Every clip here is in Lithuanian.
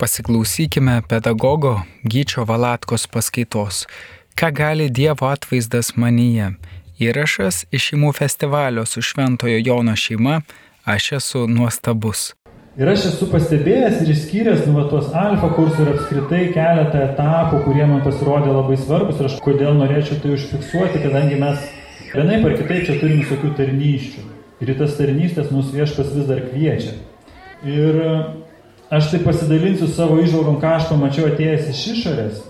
Pasiklausykime pedagogo Gyčio Valatkos paskaitos Ką gali Dievo atvaizdas manyje? Įrašas iš šeimų festivalio su Šventojo Jono šeima Aš esu nuostabus. Ir aš esu pastebėjęs ir išskyręs nu, va, tuos alfa kursų ir apskritai keletą etapų, kurie man pasirodė labai svarbus ir aš kodėl norėčiau tai užfiksuoti, kadangi mes vienaip ar kitaip čia turim visokių tarnyščių. Ir tas tarnystės mūsų viešpas vis dar kviečia. Ir Aš tai pasidalinsiu savo išvalgom, ką aš pamačiau atėjęs iš išorės,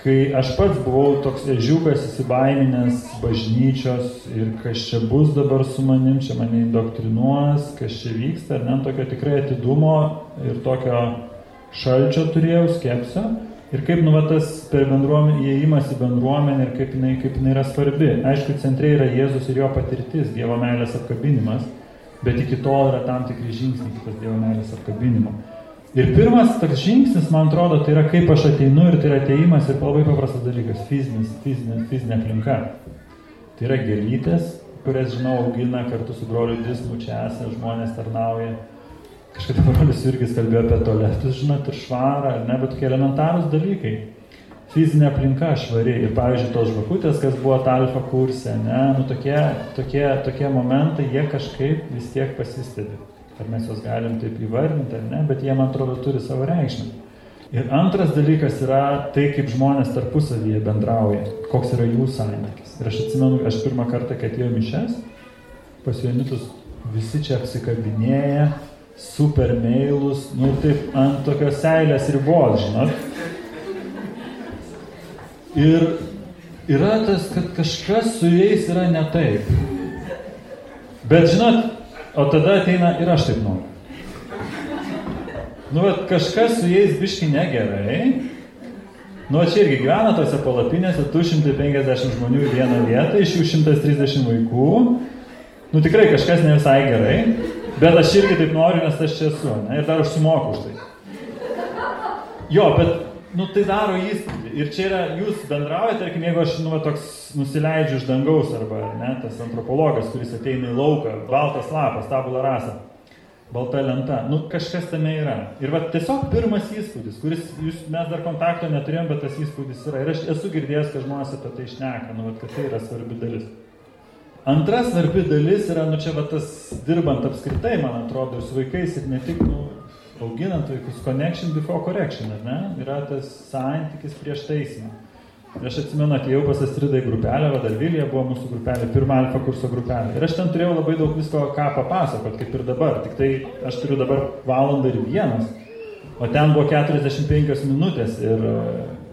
kai aš pats buvau toks ežiukas įsibaiminęs bažnyčios ir kas čia bus dabar su manim, čia mane indoktrinuos, kas čia vyksta, ne, tokio tikrai atidumo ir tokio šalčio turėjau, skepsio. Ir kaip nu tas per bendruomenę, įėjimas į bendruomenę ir kaip jinai, kaip jinai yra svarbi. Aišku, centre yra Jėzus ir jo patirtis, Dievo meilės apkabinimas bet iki tol yra tam tikri žingsniai iki tos Dievo meilės apkabinimo. Ir pirmas toks žingsnis, man atrodo, tai yra kaip aš ateinu ir tai yra ateimas ir labai paprastas dalykas - fizinis, fizinė, fizinė aplinka. Tai yra gėlytės, kurias, žinau, augina kartu su broliu Dismu, čia esame žmonės tarnauja. Kažkada brolis irgi kalbėjo apie toletus, žinot, ir švarą, ne, bet tokie elementarūs dalykai fizinė aplinka švari ir pavyzdžiui tos žvakutės, kas buvo talfa kurse, ne, nu tokie, tokie, tokie momentai, jie kažkaip vis tiek pasistebi. Ar mes juos galim taip įvardinti ar ne, bet jie, man atrodo, turi savo reikšmę. Ir antras dalykas yra tai, kaip žmonės tarpusavyje bendrauja, koks yra jų santykis. Ir aš atsimenu, aš pirmą kartą, kai atėjau mišes, pas jaunitus visi čia apsikabinėja, super meilus, nu taip ant tokios seilės ribos, žinot. Ir yra tas, kad kažkas su jais yra ne taip. Bet žinot, o tada ateina ir aš taip noriu. Nu, bet kažkas su jais biški negerai. Nu, čia irgi gyvena tose palapinėse 250 žmonių į vieną vietą, iš jų 130 vaikų. Nu, tikrai kažkas ne visai gerai. Bet aš irgi taip noriu, nes aš čia esu. Ne? Ir dar aš sumoku už tai. Jo, bet nu, tai daro įspūdį. Ir čia yra, jūs bendraujate, tarkim, jeigu aš, nu, toks nusileidžiu iš dangaus arba, ne, tas antropologas, kuris ateina į lauką, baltas lapas, tabula rasa, balta lenta, nu, kažkas tame yra. Ir va, tiesiog pirmas įspūdis, kuris, jūs, mes dar kontakto neturėjom, bet tas įspūdis yra. Ir aš esu girdėjęs, kad žmonės apie tai išneka, nu, va, kad tai yra svarbi dalis. Antra svarbi dalis yra, nu čia va tas dirbant apskritai, man atrodo, ir su vaikais, ir ne tik, nu, auginant vaikus, connection before correction, ar ne? Yra tas santykis prieš taisymą. Ir aš atsimenu, atėjau pas Astridą į grupelę, Vadalvilėje buvo mūsų grupelė, pirmą alfa kurso grupelė. Ir aš ten turėjau labai daug visko, ką papasakot, kaip ir dabar. Tik tai aš turiu dabar valandą ir vienas, o ten buvo 45 minutės ir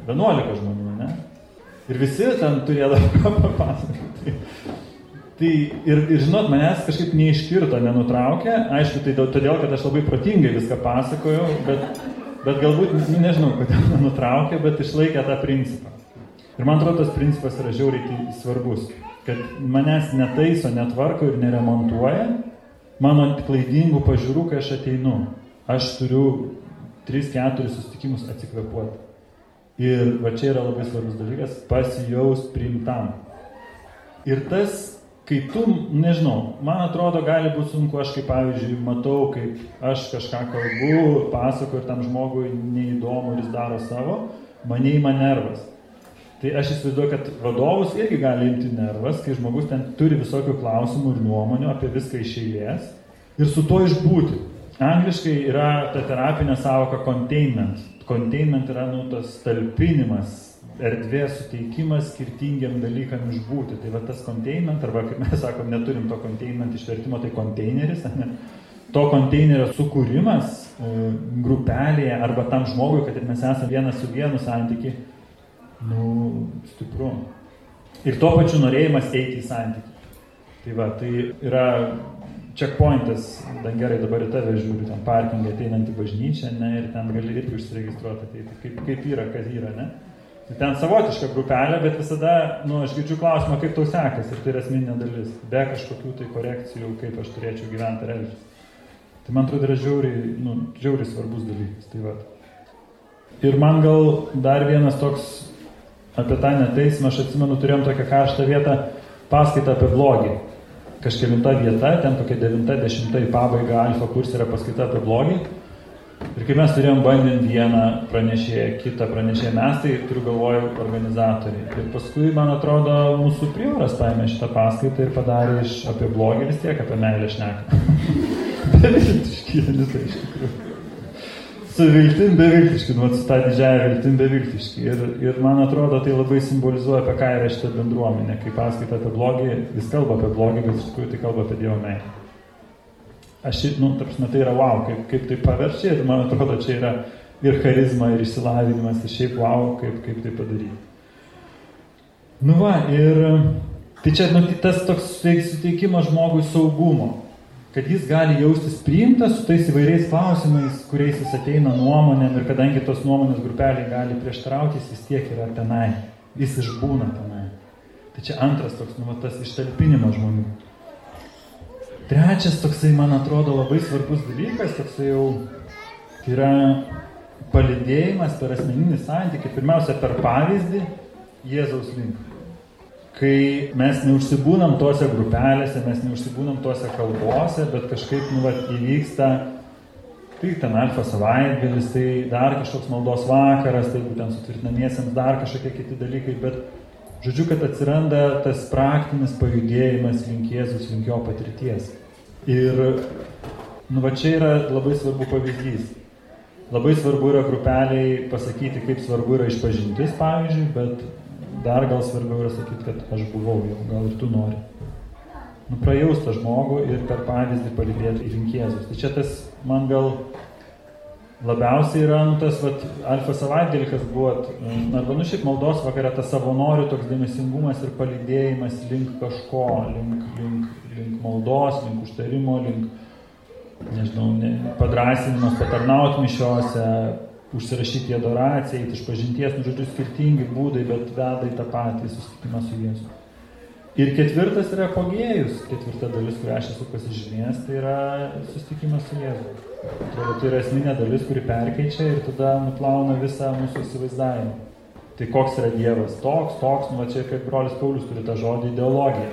11 e, žmonių, ne? Ir visi ten turėdavo ką papasakoti. Tai ir, ir žinot, manęs kažkaip neiškirto, nenutraukė, aišku, tai todėl, kad aš labai protingai viską pasakojau, bet, bet galbūt, nu, nežinau, kodėl nenutraukė, bet išlaikė tą principą. Ir man atrodo, tas principas yra žiauriai svarbus, kad manęs netaiso, netvarko ir neremontuoja mano klaidingų pažiūrų, kai aš ateinu. Aš turiu 3-4 susitikimus atsikvepuoti. Ir va čia yra labai svarbus dalykas - pasijaus priimtam. Ir tas kai tu, nežinau, man atrodo, gali būti sunku, aš kaip pavyzdžiui matau, kaip aš kažką kalbu, pasakoju ir tam žmogui neįdomu ir jis daro savo, mane įma nervas. Tai aš įsivaizduoju, kad vadovus irgi gali imti nervas, kai žmogus ten turi visokių klausimų ir nuomonių apie viską iš eilės ir su to išbūti. Angliškai yra ta terapinė savoka containment. Containment yra nu, tas talpinimas, erdvės suteikimas skirtingiam dalykam išbūti. Tai va tas containment, arba kaip mes sakom, neturim to containment išvertimo, tai konteineris, ne? to konteinerio sukūrimas e, grupelėje arba tam žmogui, kad mes esame vienas su vienu santyki, nu, stipru. Ir tuo pačiu norėjimas eiti į santyki. Tai va, tai yra checkpointas, dan gerai dabar į tave žiūriu, ten parkingą ateinant į bažnyčią, ne, ir ten gali irgi užsiregistruoti, tai kaip, kaip yra, kas yra, ne. Ten savotiška grupelė, bet visada, nu, aš girdžiu klausimą, kaip tau sekasi ir tai yra esminė dalis, be kažkokių tai korekcijų, kaip aš turėčiau gyventi ir elgtis. Tai man atrodo yra žiauriai, nu, žiauriai svarbus dalykas. Tai va. ir man gal dar vienas toks apie tą neteismą, aš atsimenu, turėjom tokią karštą vietą, paskaitą apie blogį. Kažkelinta vieta, ten kokia devinta, dešimta į pabaigą alfa kurs yra paskaita apie blogį. Ir kai mes turėjom bandant vieną pranešėją, kitą pranešėją, mes tai turiu galvoju organizatoriai. Ir paskui, man atrodo, mūsų prioras paėmė šitą paskaitą ir padarė iš apie blogį vis tiek, apie meilę šneką. Beviltiški, tai iš tikrųjų. Su viltim beviltiški, nu, su tą didžiąją viltim beviltiški. Ir, ir man atrodo, tai labai simbolizuoja, apie ką yra šitą bendruomenę. Kai paskaita apie blogį, jis kalba apie blogį, bet iš tikrųjų tai kalba apie Dievo meilę aš, nu, ta prasme, tai yra wow, kaip, kaip tai paverčia ir man atrodo, čia yra ir charizma, ir išsilavinimas, ir šiaip wow, kaip, kaip tai padaryti. Nu va, ir tai čia nu, tai tas toks suteikimas žmogui saugumo, kad jis gali jaustis priimtas su tais įvairiais klausimais, kuriais jis ateina nuomonėm ir kadangi tos nuomonės grupeliai gali prieštarauti, jis vis tiek yra tenai, jis išbūna tenai. Tai čia antras toks, nu, va, tas ištalpinimas žmonių. Trečias toksai, man atrodo, labai svarbus dalykas, toksai jau yra palidėjimas per asmeninį santykį, pirmiausia per pavyzdį Jėzaus link. Kai mes neužsibūnam tose grupelėse, mes neužsibūnam tose kalbose, bet kažkaip nu, vat, įvyksta, tai ten alfa savaitgalis, tai dar kažkoks maldos vakaras, tai būtent sutvirtinamiesiems dar kažkokie kiti dalykai, bet Žodžiu, kad atsiranda tas praktinis pajudėjimas link Jėzus, link jo patirties. Ir, nu, va čia yra labai svarbu pavyzdys. Labai svarbu yra grupeliai pasakyti, kaip svarbu yra išpažintis, pavyzdžiui, bet dar gal svarbiau yra sakyti, kad aš buvau jau, gal ir tu nori. Nu, prajaustą žmogų ir per pavyzdį palydėti link Jėzus. Tai čia tas man gal labiausiai yra nu, tas vat, alfa savaitgalį, kas buvo, arba nu šiaip maldos vakarė, tas savanorių toks dėmesingumas ir palidėjimas link kažko, link, link, link maldos, link užtarimo, link, nežinau, ne, padrasinimas, patarnauti mišiuose, užsirašyti į adoraciją, iš pažinties, nu žodžiu, skirtingi būdai, bet veda į tą patį susitikimą su Jėzu. Ir ketvirtas yra apogėjus, ketvirta dalis, kurią aš esu pasižymėjęs, tai yra susitikimas su Jėzu. Atrodo, tai yra esminė dalis, kuri perkeičia ir tada nuplauna visą mūsų įsivaizdavimą. Tai koks yra Dievas? Toks, toks, nu va čia kaip brolis Paulius turi tą žodį ideologija.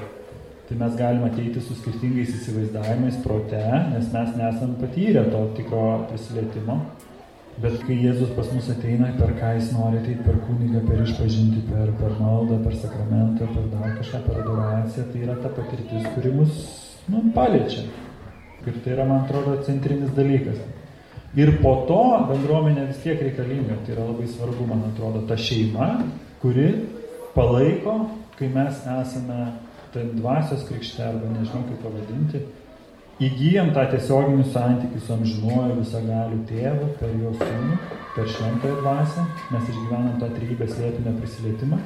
Tai mes galime ateiti su skirtingais įsivaizdavimais prote, nes mes nesam patyrę to tikro prisilietimo. Bet kai Jėzus pas mus ateina, per ką jis nori ateiti, per kunigą, per išpažinti, per, per maldą, per sakramentą, per dar kažką, per adoraciją, tai yra ta patirtis, kuri mus nu, paliečia. Ir tai yra, man atrodo, centrinis dalykas. Ir po to bendruomenė vis tiek reikalinga, tai yra labai svarbu, man atrodo, ta šeima, kuri palaiko, kai mes esame ten dvasios krikšte, arba nežinau kaip pavadinti, įgyjam tą tiesioginį santykį su amžinuoju visagaliu tėvu per jo sūnų, per šventąją dvasę, mes išgyvenam tą trybės lėtinę prisilietimą.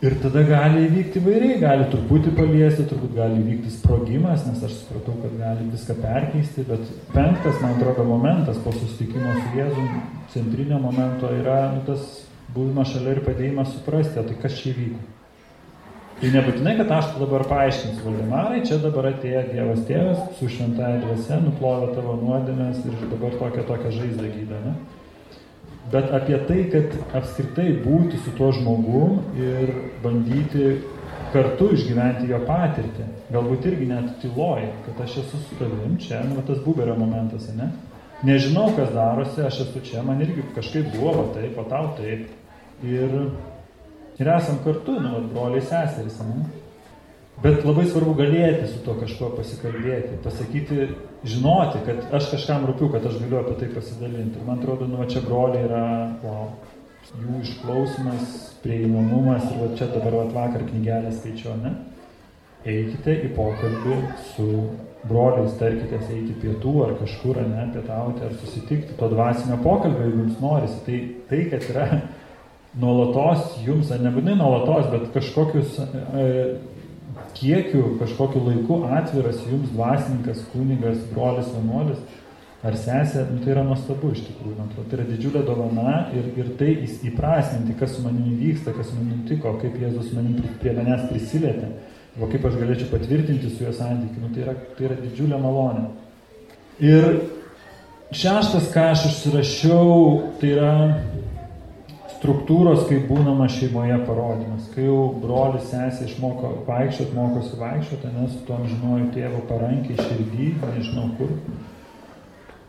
Ir tada gali įvykti vairiai, gali truputį paliesti, turbūt gali įvykti sprogimas, nes aš supratau, kad gali viską perkeisti, bet penktas, man atrodo, momentas po susitikimo su Jėzu, centrinio momento yra nu, tas buvimas šalia ir padėjimas suprasti, tai kas čia įvyko. Tai nebūtinai, kad aš dabar paaiškinsiu, Valdemarai, čia dabar atėjo Dievas tėvas su šventąją dvasia, nuplovė tavo nuodėmės ir dabar tokią tokią žaizdą gydą. Ne? Bet apie tai, kad apskritai būti su tuo žmogum ir bandyti kartu išgyventi jo patirtį. Galbūt irgi net tyloji, kad aš esu su tavim čia, nu, tas buberio momentas, ne? Nežinau, kas darosi, aš esu čia, man irgi kažkaip buvo, taip, o tau taip. Ir Ir esam kartu, nu, broliai seserys, ne? Bet labai svarbu galėti su to kažkuo pasikalbėti, pasakyti, žinoti, kad aš kažkam rūpiu, kad aš galiu apie tai pasidalinti. Ir man atrodo, nu, čia broliai yra, wow, jų išklausimas, prieinamumas ir va čia dabar va, vakar knygelę skaičiu, ne? Eikite į pokalbį su broliais, tarkitės eiti pietų ar kažkur, ne, pietauti ar susitikti, to dvasinio pokalbio, jeigu jums norisi. Tai, tai kad yra nuolatos jums, ar nebūtinai nuolatos, bet kažkokius e, kiekių, kažkokiu laiku atviras jums dvasininkas, kunigas, brolis, vienuolis ar sesė, nu, tai yra nuostabu iš tikrųjų, man atrodo, tai yra didžiulė dovana ir, ir tai įprasminti, kas su manimi vyksta, kas manimi nutiko, kaip Jėzus manim prie manęs prisilietė, o kaip aš galėčiau patvirtinti su juo santykiu, nu, tai, yra, tai yra didžiulė malonė. Ir šeštas, ką aš užsirašiau, tai yra struktūros, kaip būnama šeimoje parodymas. Kai jau brolis sesė išmoko vaikščioti, mokosi vaikščioti, nes su tom žinoju tėvo parankiai širdį, nežinau kur.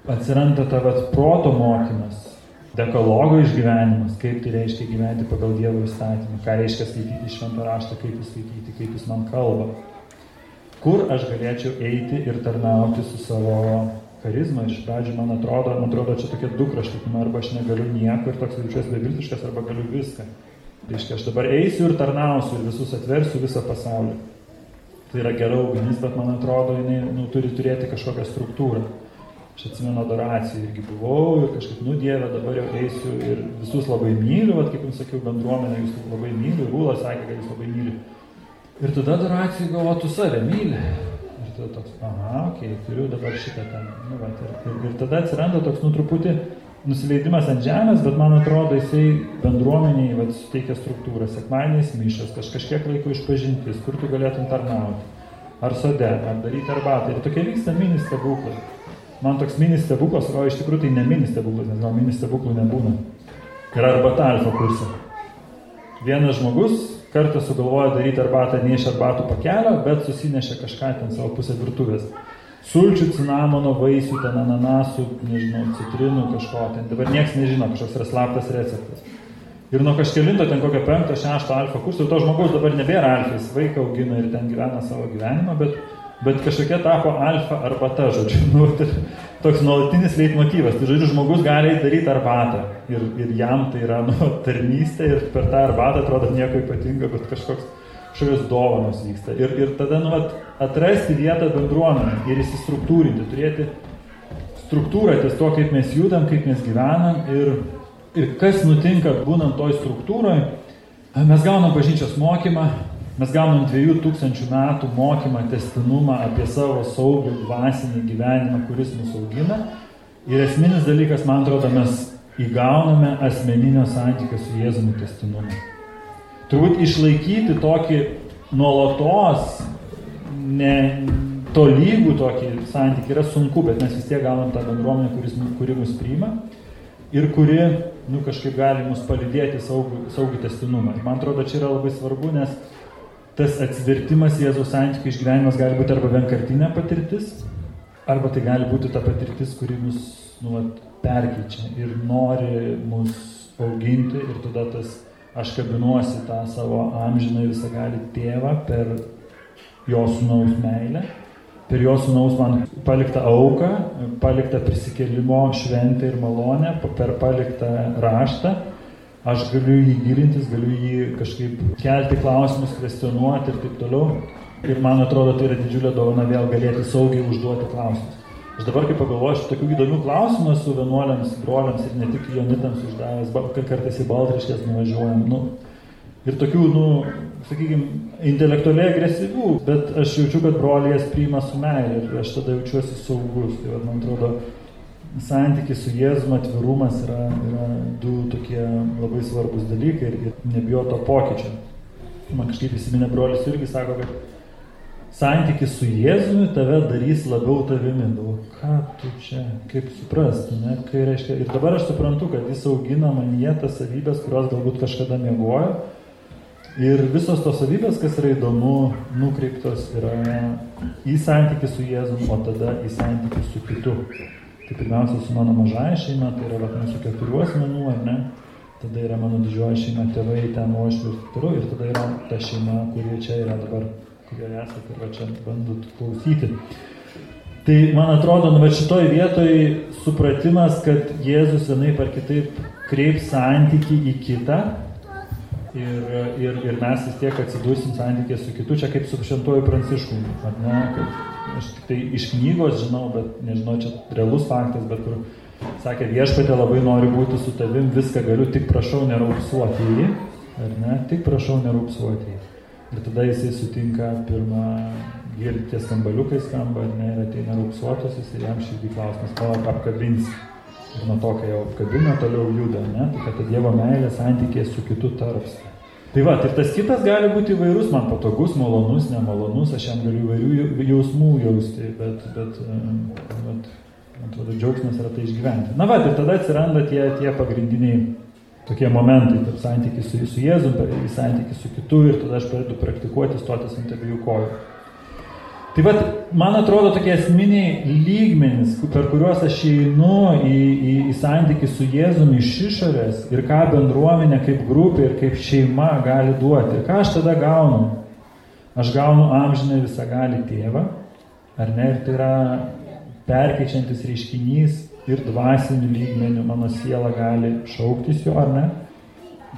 atsiranda tavat proto mokymas, dekologo išgyvenimas, kaip tai reiškia gyventi pagal Dievo įstatymą, ką reiškia skaityti šventą raštą, kaip jis skaityti, kaip jis man kalba. Kur aš galėčiau eiti ir tarnauti su savo charizma. Iš pradžių man atrodo, man atrodo, čia tokie du kraštutimai, arba aš negaliu nieko ir toks jaučiuosi beviltiškas, arba galiu viską. Tai reiškia, aš dabar eisiu ir tarnausiu ir visus atversiu visą pasaulį. Tai yra gera ugnis, bet man atrodo, jinai nu, turi turėti kažkokią struktūrą. Aš atsimenu adoraciją irgi buvau ir kažkaip, nu Dieve, dabar jau eisiu ir visus labai myliu, vat, kaip jums sakiau, bendruomenę jūs labai myliu, Rūla sakė, kad jūs labai myliu. Ir tada adoracijai galvo, tu save myli. Ir tada toks, aha, okei, okay, turiu dabar šitą ten. Nu, vat, ir, ir, ir tada atsiranda toks, nu, truputį nusileidimas ant žemės, bet man atrodo, jisai bendruomeniai vat, suteikia struktūrą. Sekmaniais mišas, kaž, kažkiek laiko išpažintis, kur tu galėtum tarnauti. Ar sode, ar daryti arbatą. Ir tokie vyksta mini stebuklai. Man toks mini stebuklas, o iš tikrųjų tai ne mini stebuklas, nes gal mini stebuklų nebūna. Yra arbata alfa kursė. Vienas žmogus kartą sugalvojo daryti arbatą ne iš arbatų pakelio, bet susinešė kažką ten savo pusę virtuvės sulčių, cinamono, vaisių, ten ananasų, nežinau, citrinų kažko, ten dabar niekas nežino, kažkoks yra slaptas receptas. Ir nuo kažkelinto ten kokio penkto, šešto alfa kurso, to žmogaus dabar nebėra alfa, jis vaiką augina ir ten gyvena savo gyvenimą, bet, bet kažkokia tapo alfa arbata, žodžiu. Nu, tai toks nuolatinis leitmotyvas. Tai žodžiu, žmogus gali daryti arbatą ir, ir jam tai yra nu, tarnystė ir per tą arbatą atrodo nieko ypatingo, bet kažkoks kažkokios dovanos vyksta. Ir, ir tada nu, vat, atrasti vietą bendruomenę ir įsistruktūrinti, turėti struktūrą ties to, kaip mes judam, kaip mes gyvenam ir, ir kas nutinka būnant toj struktūroje. Mes gaunam bažnyčios mokymą, mes gaunam dviejų tūkstančių metų mokymą, testinumą apie savo saugų dvasinį gyvenimą, kuris mus augina. Ir esminis dalykas, man atrodo, mes įgauname asmeninio santykio su Jėzumi testinumą. Turbūt išlaikyti tokį nuolatos, ne, tolygų tokį santykį yra sunku, bet mes vis tiek gaunam tą bendruomenę, kuris, kuri mus priima ir kuri, nu, kažkaip gali mus palidėti saugų, saugų testinumą. Man atrodo, čia yra labai svarbu, nes tas atsivertimas Jėzaus santykių išgyvenimas gali būti arba vienkartinė patirtis, arba tai gali būti ta patirtis, kuri mus nu, perkeičia ir nori mus auginti ir tada tas aš kabinuosi tą savo amžiną visagalį tėvą per jo sunaus meilę, per jo sunaus man paliktą auką, paliktą prisikelimo šventę ir malonę, per paliktą raštą. Aš galiu jį gilintis, galiu jį kažkaip kelti klausimus, kvestionuoti ir taip toliau. Ir man atrodo, tai yra didžiulė dovana vėl galėti saugiai užduoti klausimus. Aš dabar, kai pagalvoju, aš tokių įdomių klausimų su vienuoliams, broliams ir ne tik jonitams uždavęs, kad kartais į Baltriškės nuvažiuojam. Nu, ir tokių, nu, sakykime, intelektualiai agresyvių, bet aš jaučiu, kad broliai jas priima su meilė ir aš tada jaučiuosi saugus. Tai man atrodo, santykis su Jėzumi, atvirumas yra, yra du tokie labai svarbus dalykai ir, ir nebijo to pokyčio. Man kažkaip įsiminė brolis irgi sako, kad santykis su Jėzumi tave darys labiau tavimi. Galvo, ką tu čia, kaip suprasti, ne? Kai reiškia, ir dabar aš suprantu, kad jis augina manyje tas savybės, kurios galbūt kažkada mėgojo. Ir visos tos savybės, kas yra įdomu, nukreiptos yra į santykį su Jėzumi, o tada į santykį su kitu. Tai pirmiausia, su mano mažaja šeima, tai yra vat, mūsų keturių asmenų, ar ne? Tada yra mano didžioji šeima, tėvai, ten taip toliau. Ir tada yra ta šeima, kurie čia yra dabar kurie esate ir va čia bandot klausyti. Tai man atrodo, nu, va šitoj vietoj supratimas, kad Jėzus vienaip ar kitaip kreips santyki į kitą ir, ir, ir mes vis tiek atsidursim santykė su kitu, čia kaip su šventuoju ar kad aš tik tai iš knygos žinau, bet nežinau, čia realus faktas, bet kur sakė, viešpatė labai nori būti su tavim, viską galiu, tik prašau nerūpsuoti jį, ar ne, tik prašau nerūpsuoti jį. Ir tada jisai sutinka pirmą, girdi tie skambaliukai skamba, ne, ir ateina raupsuotasis ir jam širdį klausimas, ko apkabins. Ir nuo to, kai jau apkabina, toliau juda, ne, tai kad Dievo meilė santykė su kitu tarpsta. Tai va, ir tas kitas gali būti įvairus, man patogus, malonus, nemalonus, aš jam galiu įvairių jausmų jausti, bet, bet, bet man atrodo, džiaugsmas yra tai išgyventi. Na va, ir tada atsiranda tie, tie pagrindiniai tokie momentai, tarp santykis su, su Jėzum, santykis su kitu ir tada aš pradedu praktikuoti stotis ant abiejų kojų. Tai vad, man atrodo tokie esminiai lygmenys, per kuriuos aš einu į, į, į santykį su Jėzumi iš išorės ir ką bendruomenė kaip grupė ir kaip šeima gali duoti. Ir ką aš tada gaunu? Aš gaunu amžinę visą gali tėvą, ar ne? Ir tai yra perkeičiantis reiškinys ir dvasinių lygmenių mano siela gali šauktis jo, ar ne?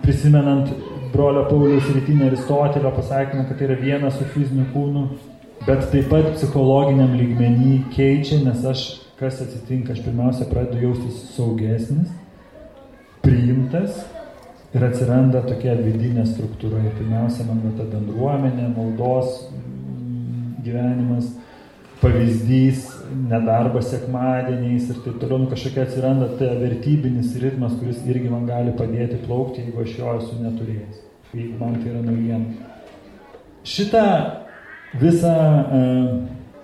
Prisimenant brolio Pauliaus rytinį Aristotelio pasakymą, kad tai yra vienas su fiziniu kūnu, bet taip pat psichologiniam lygmenį keičia, nes aš, kas atsitinka, aš pirmiausia pradedu jaustis saugesnis, priimtas ir atsiranda tokia vidinė struktūra. Ir pirmiausia, man ta bendruomenė, maldos mm, gyvenimas, pavyzdys, nedarbas sekmadieniais ir taip toliau, nu, kažkokia atsiranda ta vertybinis ritmas, kuris irgi man gali padėti plaukti, jeigu aš jo esu neturėjęs, jeigu man tai yra naujiena. Šitą Visą e,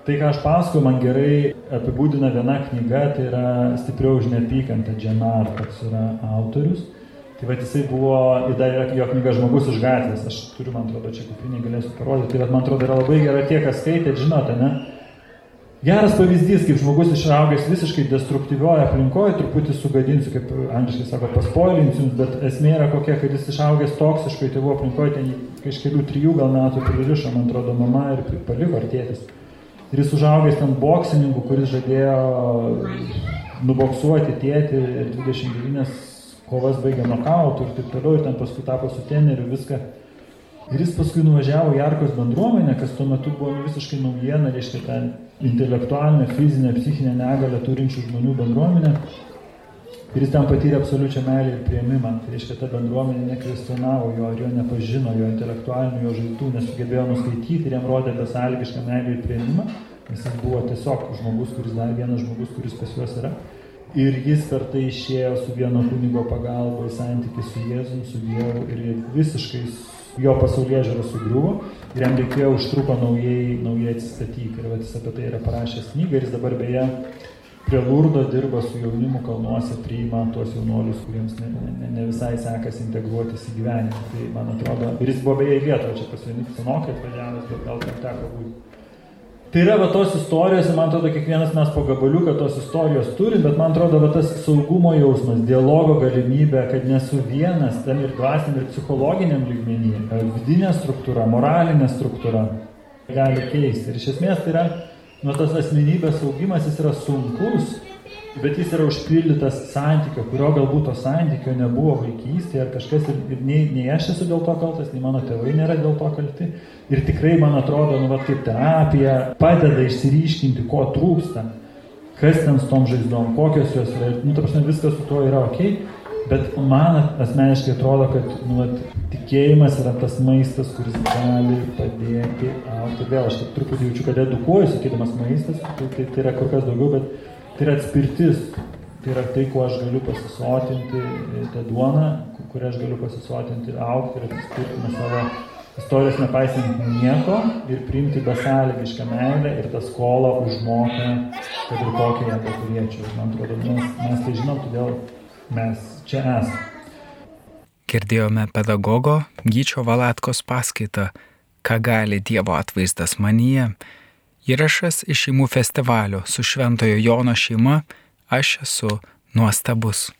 tai, ką aš pasakoju, man gerai apibūdina viena knyga, tai yra Stipriau už neapykantą, Dženar, toks yra autorius. Tai va, jisai buvo, dar yra jo knyga Žmogus iš gatvės, aš turiu, man atrodo, čia kuprinį galėsiu parodyti, tai va, man atrodo, yra labai gera tie, kas skaitėt, žinote, ne? Geras pavyzdys, kaip žmogus išaugęs visiškai destruktyvioje aplinkoje, truputį sugadinsiu, kaip angliškai sako, paspoilinsiu, bet esmė yra kokia, kad jis išaugęs toksiškai tėvų aplinkoje, ten kažkelių trijų gal metų pririšo, man atrodo, mama ir paliko artėtis. Ir jis užaugęs ten boksininku, kuris žadėjo nuboksuoti tėtį ir 29 kovas baigė nokautų ir taip toliau, ir ten paskui tapo su teneriu viską. Ir jis paskui nuvažiavo į Arkos bendruomenę, kas tuo metu buvo nu, visiškai naujiena, reiškia ten intelektualinę, fizinę, psichinę negalę turinčių žmonių bendruomenę. Ir jis ten patyrė absoliučią meilę ir prieimimą. Tai reiškia, ta bendruomenė nekvestionavo jo, ar jo nepažino, jo intelektualinių, jo žaitų, nesugebėjo nuskaityti ir jam rodė besąlygišką meilę ir prieimimą. Jis buvo tiesiog žmogus, kuris dar vienas žmogus, kuris pas juos yra. Ir jis per tai išėjo su vieno kunigo pagalba į santykių su Jėzum, su Dievu ir visiškai jo pasaulyje žiūra sugriuvo ir jam reikėjo užtruko naujai, naujai atsistatyti. Ir jis apie tai yra parašęs knygą ir jis dabar beje prie Lurdo dirba su jaunimu kalnuose, priima tuos jaunuolius, kuriems ne, ne, ne visai sekasi integruotis į gyvenimą. Tai man atrodo, ir jis buvo beje į Lietuvą, čia pas vienį senokai atvažiavęs, bet gal ten teko būti. Tai yra va tos istorijos, man atrodo, kiekvienas mes po gabaliuką tos istorijos turim, bet man atrodo, va tas saugumo jausmas, dialogo galimybė, kad nesu vienas, ten ir dvasiniam, ir psichologiniam lygmenį, vidinė struktūra, moralinė struktūra gali keisti. Ir iš esmės tai yra, nu tas asmenybės augimas, jis yra sunkus, bet jis yra užpildytas santykio, kurio galbūt to santykio nebuvo vaikystėje ar kažkas ir, ir nei, nei aš esu dėl to kaltas, nei mano tėvai nėra dėl to kalti. Ir tikrai, man atrodo, nu, vat, kaip terapija padeda išsiriškinti, ko trūksta, kas ten su tom žaizdom, kokios jos yra. Nu, ta prasme, viskas su tuo yra ok, bet man asmeniškai atrodo, kad nu, vat, tikėjimas yra tas maistas, kuris gali padėti aukti. Vėl aš taip truputį jaučiu, kad edukuoju, sakydamas maistas, tai, tai, tai yra kur kas daugiau, bet Tai yra atspirtis, tai yra tai, kuo aš galiu pasisotinti, e, tą duoną, kurią aš galiu pasisotinti, aukti ir atsispirti nuo savo istorijos nepaisant nieko ir priimti besąlygišką meilę ir tą skolą užmoka, kad ir kokią ją paturėčiau. Man atrodo, mes, mes tai žinom, todėl mes čia esame. Girdėjome pedagogo Gyčio Valatkos paskaitą, ką gali Dievo atvaizdas manyje Įrašas iš šeimų festivalio su Šventojo Jono šeima Aš esu nuostabus.